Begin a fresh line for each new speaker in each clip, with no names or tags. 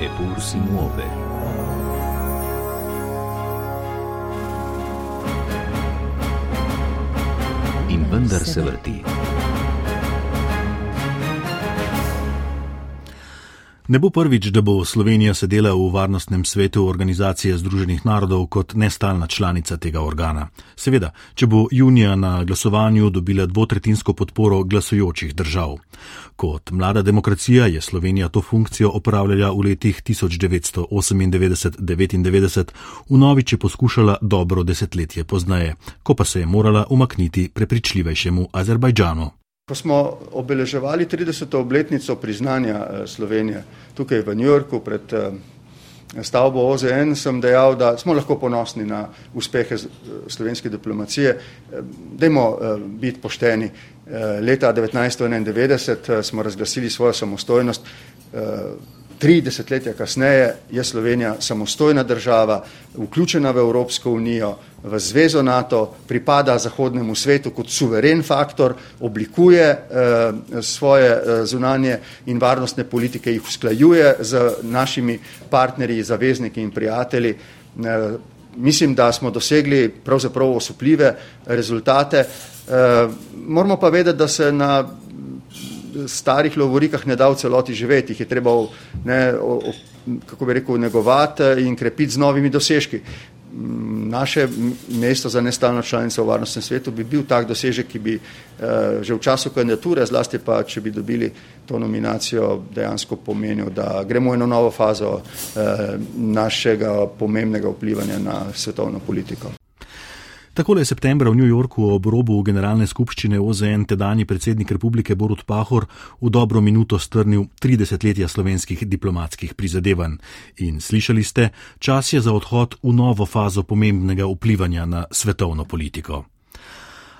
Eppur si muove. In vendar se vrti. Ne bo prvič, da bo Slovenija sedela v varnostnem svetu Organizacije Združenih narodov kot nestalna članica tega organa. Seveda, če bo junija na glasovanju dobila dvotretinsko podporo glasujočih držav. Kot mlada demokracija je Slovenija to funkcijo opravljala v letih 1998-99, v novič je poskušala dobro desetletje pozneje, ko pa se je morala umakniti prepričljivejšemu Azerbajdžanu.
Ko smo obeleževali 30. obletnico priznanja eh, Slovenije tukaj v New Yorku pred eh, stavbo OZN, sem dejal, da smo lahko ponosni na uspehe eh, slovenske diplomacije. Dajmo biti pošteni. Leta 1991 smo razglasili svojo samostojnost. Tri desetletja kasneje je Slovenija samostojna država, vključena v Evropsko unijo, v zvezo NATO, pripada zahodnemu svetu kot suveren faktor, oblikuje eh, svoje eh, zunanje in varnostne politike, jih usklajuje z našimi partnerji, zavezniki in prijatelji. Eh, mislim, da smo dosegli pravzaprav osupljive rezultate. Eh, moramo pa vedeti, da se na starih lovorikah ne da v celoti živeti, jih je treba ne, o, o, kako bi rekel, negovati in krepiti z novimi dosežki. Naše mesto za nestalno članico v varnostnem svetu bi bil tak dosežek, ki bi eh, že v času kandidature, zlasti pa, če bi dobili to nominacijo, dejansko pomenil, da gremo v eno novo fazo eh, našega pomembnega vplivanja na svetovno politiko.
Takole je septembra v New Yorku ob robu generalne skupščine OZN tedajni predsednik republike Borut Pahor v dobro minuto strnil 30 letja slovenskih diplomatskih prizadevanj. In slišali ste, čas je za odhod v novo fazo pomembnega vplivanja na svetovno politiko.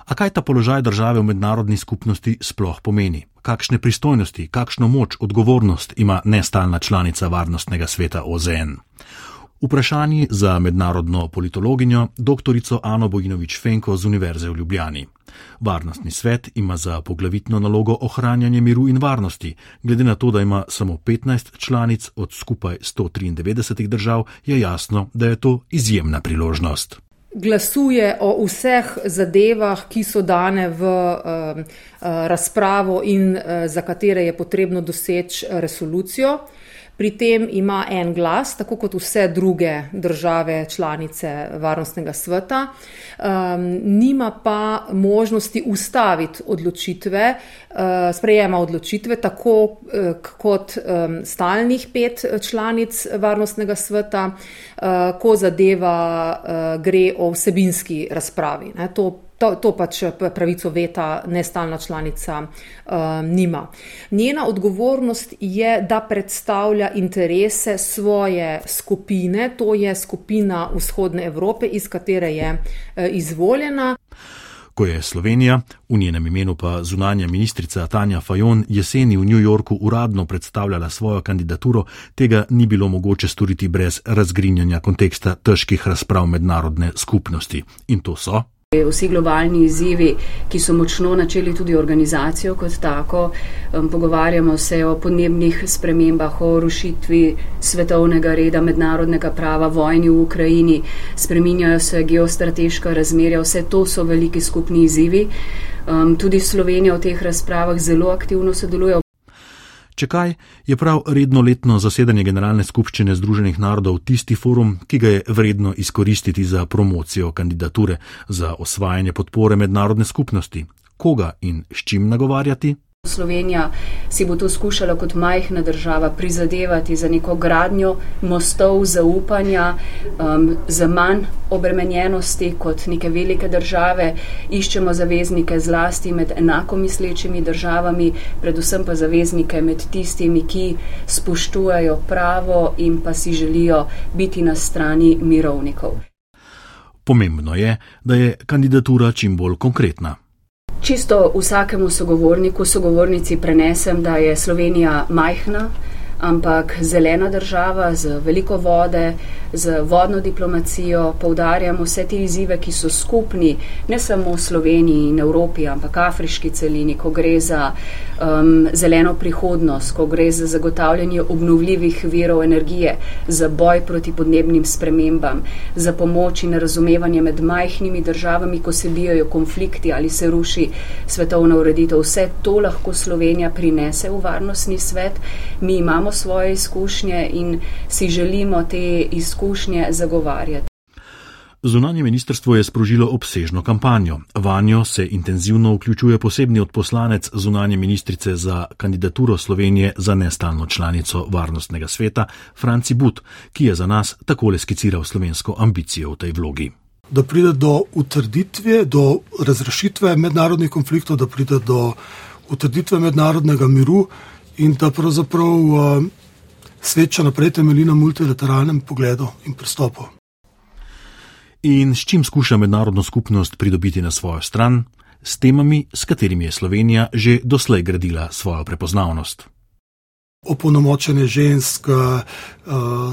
A kaj ta položaj države v mednarodni skupnosti sploh pomeni? Kakšne pristojnosti, kakšno moč, odgovornost ima nestalna članica varnostnega sveta OZN? Vprašanje za mednarodno politologinjo dr. Ano Bojinovič Fenko z Univerze v Ljubljani. Varnostni svet ima za poglavitno nalogo ohranjanje miru in varnosti. Glede na to, da ima samo 15 članic od skupaj 193 držav, je jasno, da je to izjemna priložnost.
Glasuje o vseh zadevah, ki so dane v uh, uh, razpravo in uh, za katere je potrebno doseči resolucijo. Pri tem ima en glas, tako kot vse druge države članice Varnostnega sveta, um, nima pa možnosti ustaviti odločitve, uh, sprejema odločitve, tako uh, kot um, stalnih pet članic Varnostnega sveta, uh, ko zadeva uh, gre o vsebinski razpravi. Ne, To, to pač eh, pravico veta nestalna članica uh, nima. Njena odgovornost je, da predstavlja interese svoje skupine, to je skupina vzhodne Evrope, iz katere je uh, izvoljena.
Ko je Slovenija, v njenem imenu pa zunanja ministrica Tanja Fajon, jeseni v New Yorku uradno predstavljala svojo kandidaturo, tega ni bilo mogoče storiti brez razgrinjanja konteksta težkih razprav mednarodne skupnosti. In to so
Vsi globalni izzivi, ki so močno načeli tudi organizacijo kot tako, um, pogovarjamo se o podnebnih spremembah, o rušitvi svetovnega reda, mednarodnega prava, vojni v Ukrajini, spreminjajo se geostrateška razmerja, vse to so veliki skupni izzivi. Um, tudi Slovenija v teh razpravah zelo aktivno sodeluje.
Če kaj, je prav redno letno zasedanje Generalne skupščine Združenih narodov tisti forum, ki ga je vredno izkoristiti za promocijo kandidature, za osvajanje podpore mednarodne skupnosti. Koga in s čim nagovarjati?
Slovenija si bo to skušala kot majhna država prizadevati za neko gradnjo mostov zaupanja, um, za manj obremenjenosti kot neke velike države. Iščemo zaveznike zlasti med enako mislečimi državami, predvsem pa zaveznike med tistimi, ki spoštujajo pravo in pa si želijo biti na strani mirovnikov.
Pomembno je, da je kandidatura čim bolj konkretna.
Čisto vsakemu sogovorniku, sogovornici prenesem, da je Slovenija majhna, ampak zelena država z veliko vode, z vodno diplomacijo. Poudarjam vse te izzive, ki so skupni ne samo Sloveniji in Evropi, ampak afriški celini, ko gre za um, zeleno prihodnost, ko gre za zagotavljanje obnovljivih virov energije, za boj proti podnebnim spremembam, za pomoč in razumevanje med majhnimi državami, ko se bijajo konflikti ali se ruši svetovna ureditev. Vse to lahko Slovenija prinese v varnostni svet. Mi imamo svoje izkušnje in si želimo te izkušnje zagovarjati.
Zunanje ministrstvo je sprožilo obsežno kampanjo. Vanjo se intenzivno vključuje posebni odposlanec zunanje ministrice za kandidaturo Slovenije za nestalno članico Varnostnega sveta, Franci But, ki je za nas takole skiciral slovensko ambicijo v tej vlogi.
Da pride do utrditve, do razrešitve mednarodnih konfliktov, da pride do utrditve mednarodnega miru in da pravzaprav uh, svet še naprej temelji na multilateralnem pogledu in pristopu
in s čim skuša mednarodno skupnost pridobiti na svojo stran, s temami, s katerimi je Slovenija že doslej gradila svojo prepoznavnost.
Opolnomočenje žensk, eh,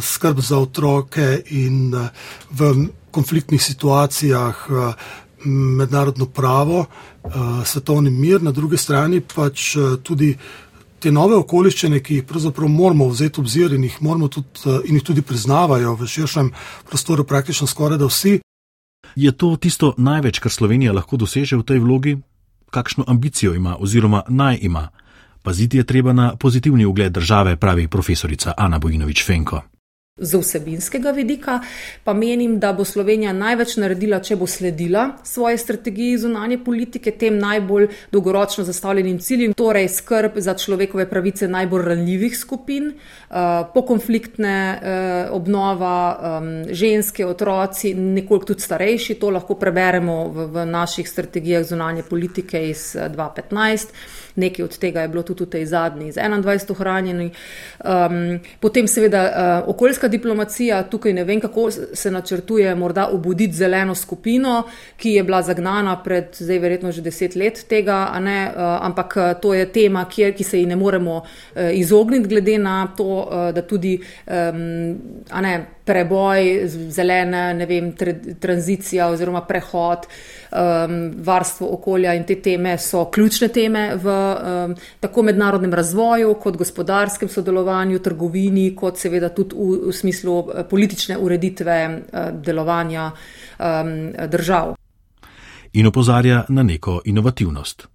skrb za otroke in eh, v konfliktnih situacijah mednarodno pravo, svetovni mir, na drugi strani pač tudi te nove okoliščine, ki jih pravzaprav moramo vzeti v obzir in jih, tudi, in jih tudi priznavajo v širšem prostoru, praktično skoraj da vsi.
Je to tisto največ, kar Slovenija lahko doseže v tej vlogi? Kakšno ambicijo ima oziroma naj ima? Paziti je treba na pozitivni ugled države, pravi profesorica Ana Bojinovič Fenko.
Z vsebinskega vidika pa menim, da bo Slovenija največ naredila, če bo sledila svoje strategiji zunanje politike, tem najbolj dolgoročno zastavljenim ciljem, torej skrb za človekove pravice najbolj ranljivih skupin, uh, pokonfliktne uh, obnova, ženske, otroci, nekoliko tudi starejši, to lahko preberemo v, v naših strategijah zunanje politike iz 2015. Nekaj od tega je bilo tudi v tej zadnji, iz 21 ohranjeni. Um, potem seveda uh, okoljska diplomacija, tukaj ne vem, kako se načrtuje morda obuditi zeleno skupino, ki je bila zagnana pred zdaj verjetno že deset let tega, ne, uh, ampak uh, to je tema, kjer, ki se ji ne moremo uh, izogniti, glede na to, uh, da tudi um, ne, preboj, zelene, ne vem, tranzicija oziroma prehod, um, varstvo okolja in te teme so ključne teme v um, tako mednarodnem razvoju, kot gospodarskem sodelovanju, trgovini, kot seveda tudi v, v smislu uh, politične ureditve uh, delovanja um, držav.
In opozarja na neko inovativnost.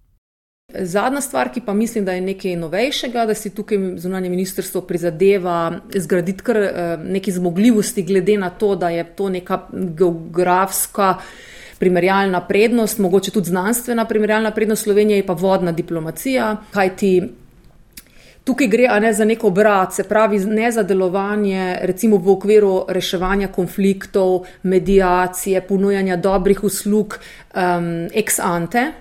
Zadnja stvar, ki pa mislim, da je nekaj novejšega, da si tukaj zunanje ministrstvo prizadeva zgraditi kar eh, neke zmogljivosti, glede na to, da je to neka geografska primerjalna prednost, mogoče tudi znanstvena primerjalna prednost Slovenije, je pa vodna diplomacija. Kaj ti tukaj gre, ne za neko obrat, se pravi, ne za delovanje, recimo v okviru reševanja konfliktov, medijacije, ponujanja dobrih uslug um, ex ante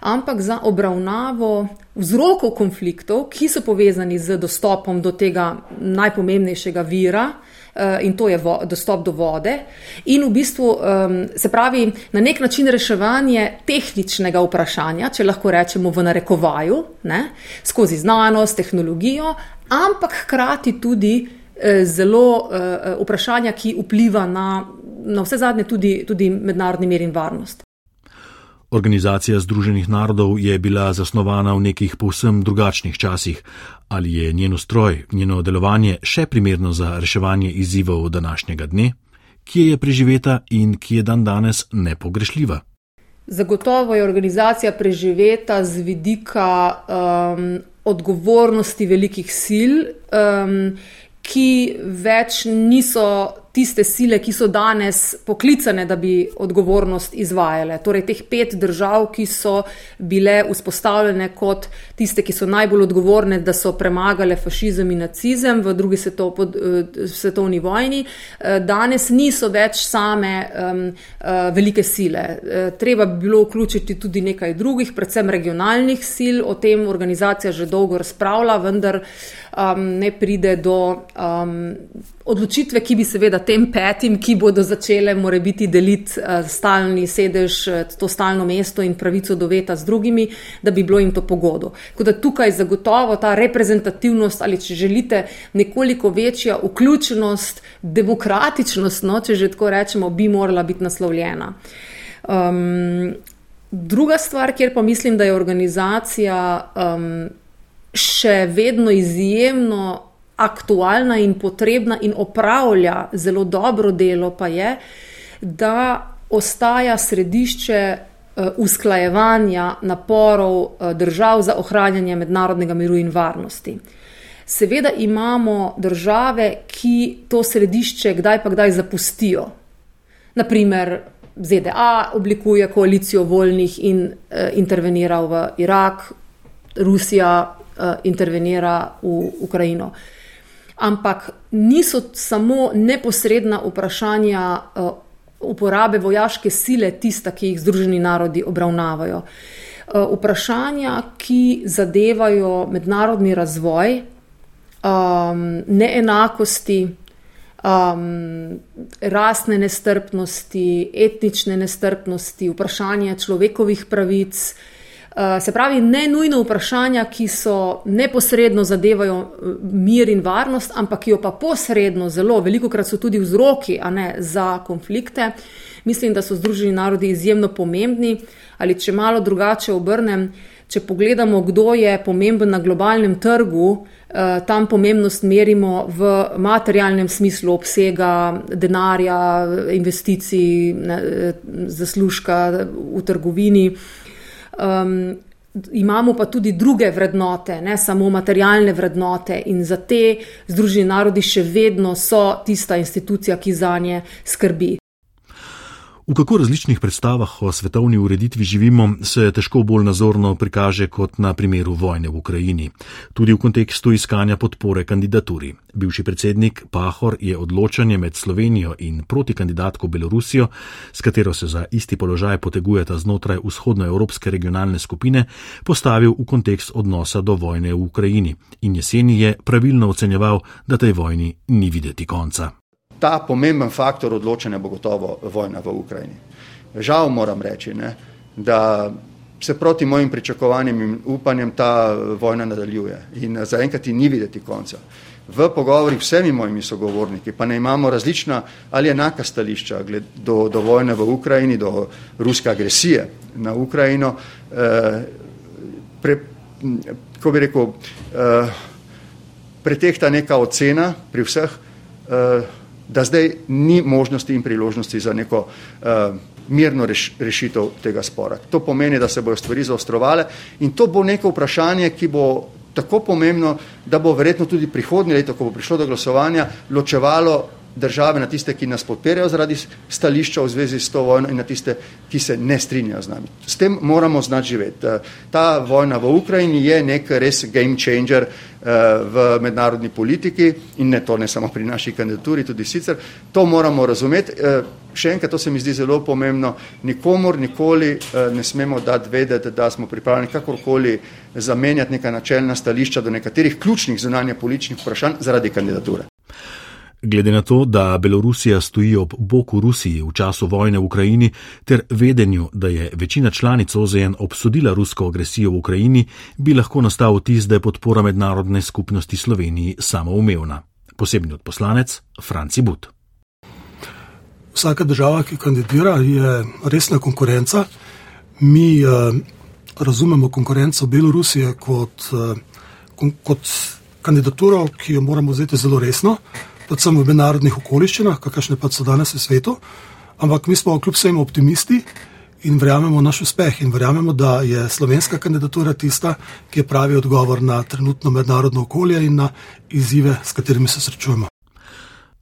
ampak za obravnavo vzrokov konfliktov, ki so povezani z dostopom do tega najpomembnejšega vira. Eh, in to je dostop do vode, in v bistvu se pravi na nek način reševanje tehničnega vprašanja, če lahko rečemo v narekovaju, ne, skozi znanost, tehnologijo, ampak hkrati tudi eh, zelo eh, vprašanja, ki vpliva na, na vse zadnje tudi, tudi mednarodni mir in varnost.
Organizacija Združenih narodov je bila zasnovana v nekih povsem drugačnih časih. Ali je njen ustroj, njeno delovanje še primerno za reševanje izzivov današnjega dne, ki je preživeta in ki je dan danes nepogrešljiva?
Zagotovo je organizacija preživeta z vidika um, odgovornosti velikih sil, um, ki več niso tiste sile, ki so danes poklicane, da bi odgovornost izvajale. Torej, teh pet držav, ki so bile vzpostavljene kot tiste, ki so najbolj odgovorne, da so premagale fašizem in nacizem v drugi svetov, pod, uh, svetovni vojni, uh, danes niso več same um, velike sile. Treba bi bilo vključiti tudi nekaj drugih, predvsem regionalnih sil, o tem organizacija že dolgo razpravlja, vendar um, ne pride do. Um, odločitve, ki bi seveda tem petim, ki bodo začele more biti deliti uh, stalni sedež, uh, to stalno mesto in pravico do veta z drugimi, da bi bilo jim to pogodo. Tako da tukaj zagotovo ta reprezentativnost ali če želite nekoliko večja vključenost, demokratičnost, no, če že tako rečemo, bi morala biti naslovljena. Um, druga stvar, kjer pa mislim, da je organizacija um, še vedno izjemno aktualna in potrebna in opravlja zelo dobro delo, pa je, da ostaja središče eh, usklajevanja naporov eh, držav za ohranjanje mednarodnega miru in varnosti. Seveda imamo države, ki to središče kdaj pa kdaj zapustijo. Naprimer, ZDA oblikuje koalicijo voljnih in uh, intervenira v Irak, Rusija uh, intervenira v Ukrajino. Ampak niso samo neposredna vprašanja uh, uporabe vojaške sile tista, ki jih Združeni narodi obravnavajo. Uh, vprašanja, ki zadevajo mednarodni razvoj, um, neenakosti, um, rasne nestrpnosti, etnične nestrpnosti, vprašanja človekovih pravic. Uh, se pravi, ne nujno vprašanja, ki so neposredno zadevajo uh, mir in varnost, ampak jo pa posredno, zelo veliko krat so tudi vzroki ne, za konflikte. Mislim, da so Združeni narodi izjemno pomembni. Ali če malo drugače obrnem, če pogledamo, kdo je pomemben na globalnem trgu, Eh, tam pomembnost merimo v materialnem smislu obsega denarja, investicij, zaslužka v trgovini. Um, imamo pa tudi druge vrednote, ne samo materialne vrednote, in za te Združeni narodi še vedno so tista institucija, ki za nje skrbi.
V kako različnih predstavah o svetovni ureditvi živimo, se težko bolj nazorno prikaže kot na primeru vojne v Ukrajini, tudi v kontekstu iskanja podpore kandidaturi. Bivši predsednik Pahor je odločanje med Slovenijo in protikandidatko Belorusijo, s katero se za isti položaj potegujeta znotraj vzhodnoevropske regionalne skupine, postavil v kontekst odnosa do vojne v Ukrajini. In jeseni je pravilno ocenjeval, da tej vojni ni videti konca
ta pomemben faktor odločanja bo gotovo vojna v Ukrajini. Žal moram reči, ne, da se proti mojim pričakovanjem in upanjem ta vojna nadaljuje in zaenkrat ni videti konca. V pogovorih vsemi mojimi sogovorniki pa ne imamo različna ali enaka stališča do, do vojne v Ukrajini, do ruske agresije na Ukrajino. Eh, pre, ko bi rekel, eh, pretehta neka ocena pri vseh, eh, da zdaj ni možnosti in priložnosti za neko uh, mirno reš, rešitev tega spora. To pomeni, da se bodo stvari zaostrovale in to bo neko vprašanje, ki bo tako pomembno, da bo verjetno tudi prihodnje leto, ko bo prišlo do glasovanja, ločevalo države na tiste, ki nas podpirajo zaradi stališča v zvezi s to vojno in na tiste, ki se ne strinjajo z nami. S tem moramo znati živeti. Eh, ta vojna v Ukrajini je nek res game changer eh, v mednarodni politiki in ne to ne samo pri naši kandidaturi, tudi sicer. To moramo razumeti. Eh, še enkrat, to se mi zdi zelo pomembno. Nikomor nikoli ne smemo dati vedeti, da smo pripravljeni kakorkoli zamenjati neka načelna stališča do nekaterih ključnih zunanje političnih vprašanj zaradi kandidature.
Glede na to, da Belorusija stoji ob boku Rusiji v času vojne v Ukrajini, ter vedenju, da je večina članic OZN obsodila rusko agresijo v Ukrajini, bi lahko nastal vtis, da je podpora mednarodne skupnosti Sloveniji samoumevna. Posebni odposlanec Franci But.
Vsaka država, ki kandidira, je resna konkurenca. Mi eh, razumemo konkurenco Belorusije kot, eh, kot kandidaturo, ki jo moramo vzeti zelo resno predvsem v mednarodnih okoliščinah, kakršne pa so danes v svetu. Ampak mi smo kljub vsem optimisti in verjamemo v naš uspeh in verjamemo, da je slovenska kandidatura tista, ki je pravi odgovor na trenutno mednarodno okolje in na izzive, s katerimi se srečujemo.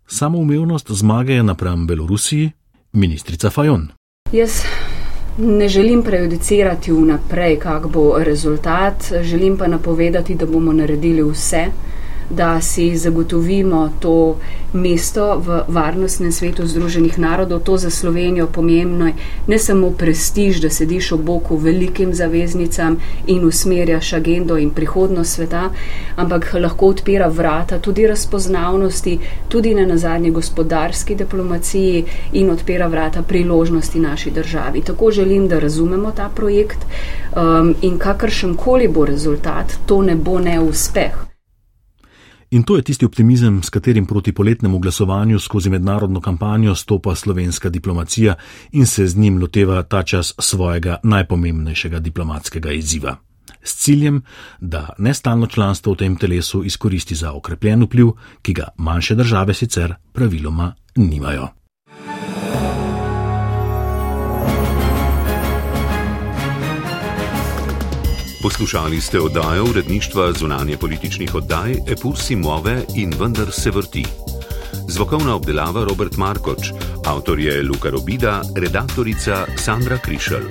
Samoumevnost zmage je napram Belorusiji, ministrica Fajon.
Jaz ne želim prejudicirati vnaprej, kak bo rezultat, želim pa napovedati, da bomo naredili vse, da si zagotovimo to mesto v varnostnem svetu Združenih narodov. To za Slovenijo pomembno je ne samo prestiž, da sediš ob boku velikim zaveznicam in usmerjaš agendo in prihodnost sveta, ampak lahko odpira vrata tudi razpoznavnosti, tudi na nazadnje gospodarski diplomaciji in odpira vrata priložnosti naši državi. Tako želim, da razumemo ta projekt um, in kakršen koli bo rezultat, to ne bo neuspeh.
In to je tisti optimizem, s katerim proti poletnemu glasovanju skozi mednarodno kampanjo stopa slovenska diplomacija in se z njim loteva ta čas svojega najpomembnejšega diplomatskega izziva. s ciljem, da nestalno članstvo v tem telesu izkoristi za okrepljen vpliv, ki ga manjše države sicer praviloma nimajo.
Poslušali ste oddajo uredništva zunanje političnih oddaj Epursi Move in vendar se vrti. Zvokovna obdelava Robert Markoč, avtor je Luka Robida, redaktorica Sandra Krišelj.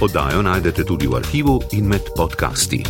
Oddajo najdete tudi v arhivu in med podcasti.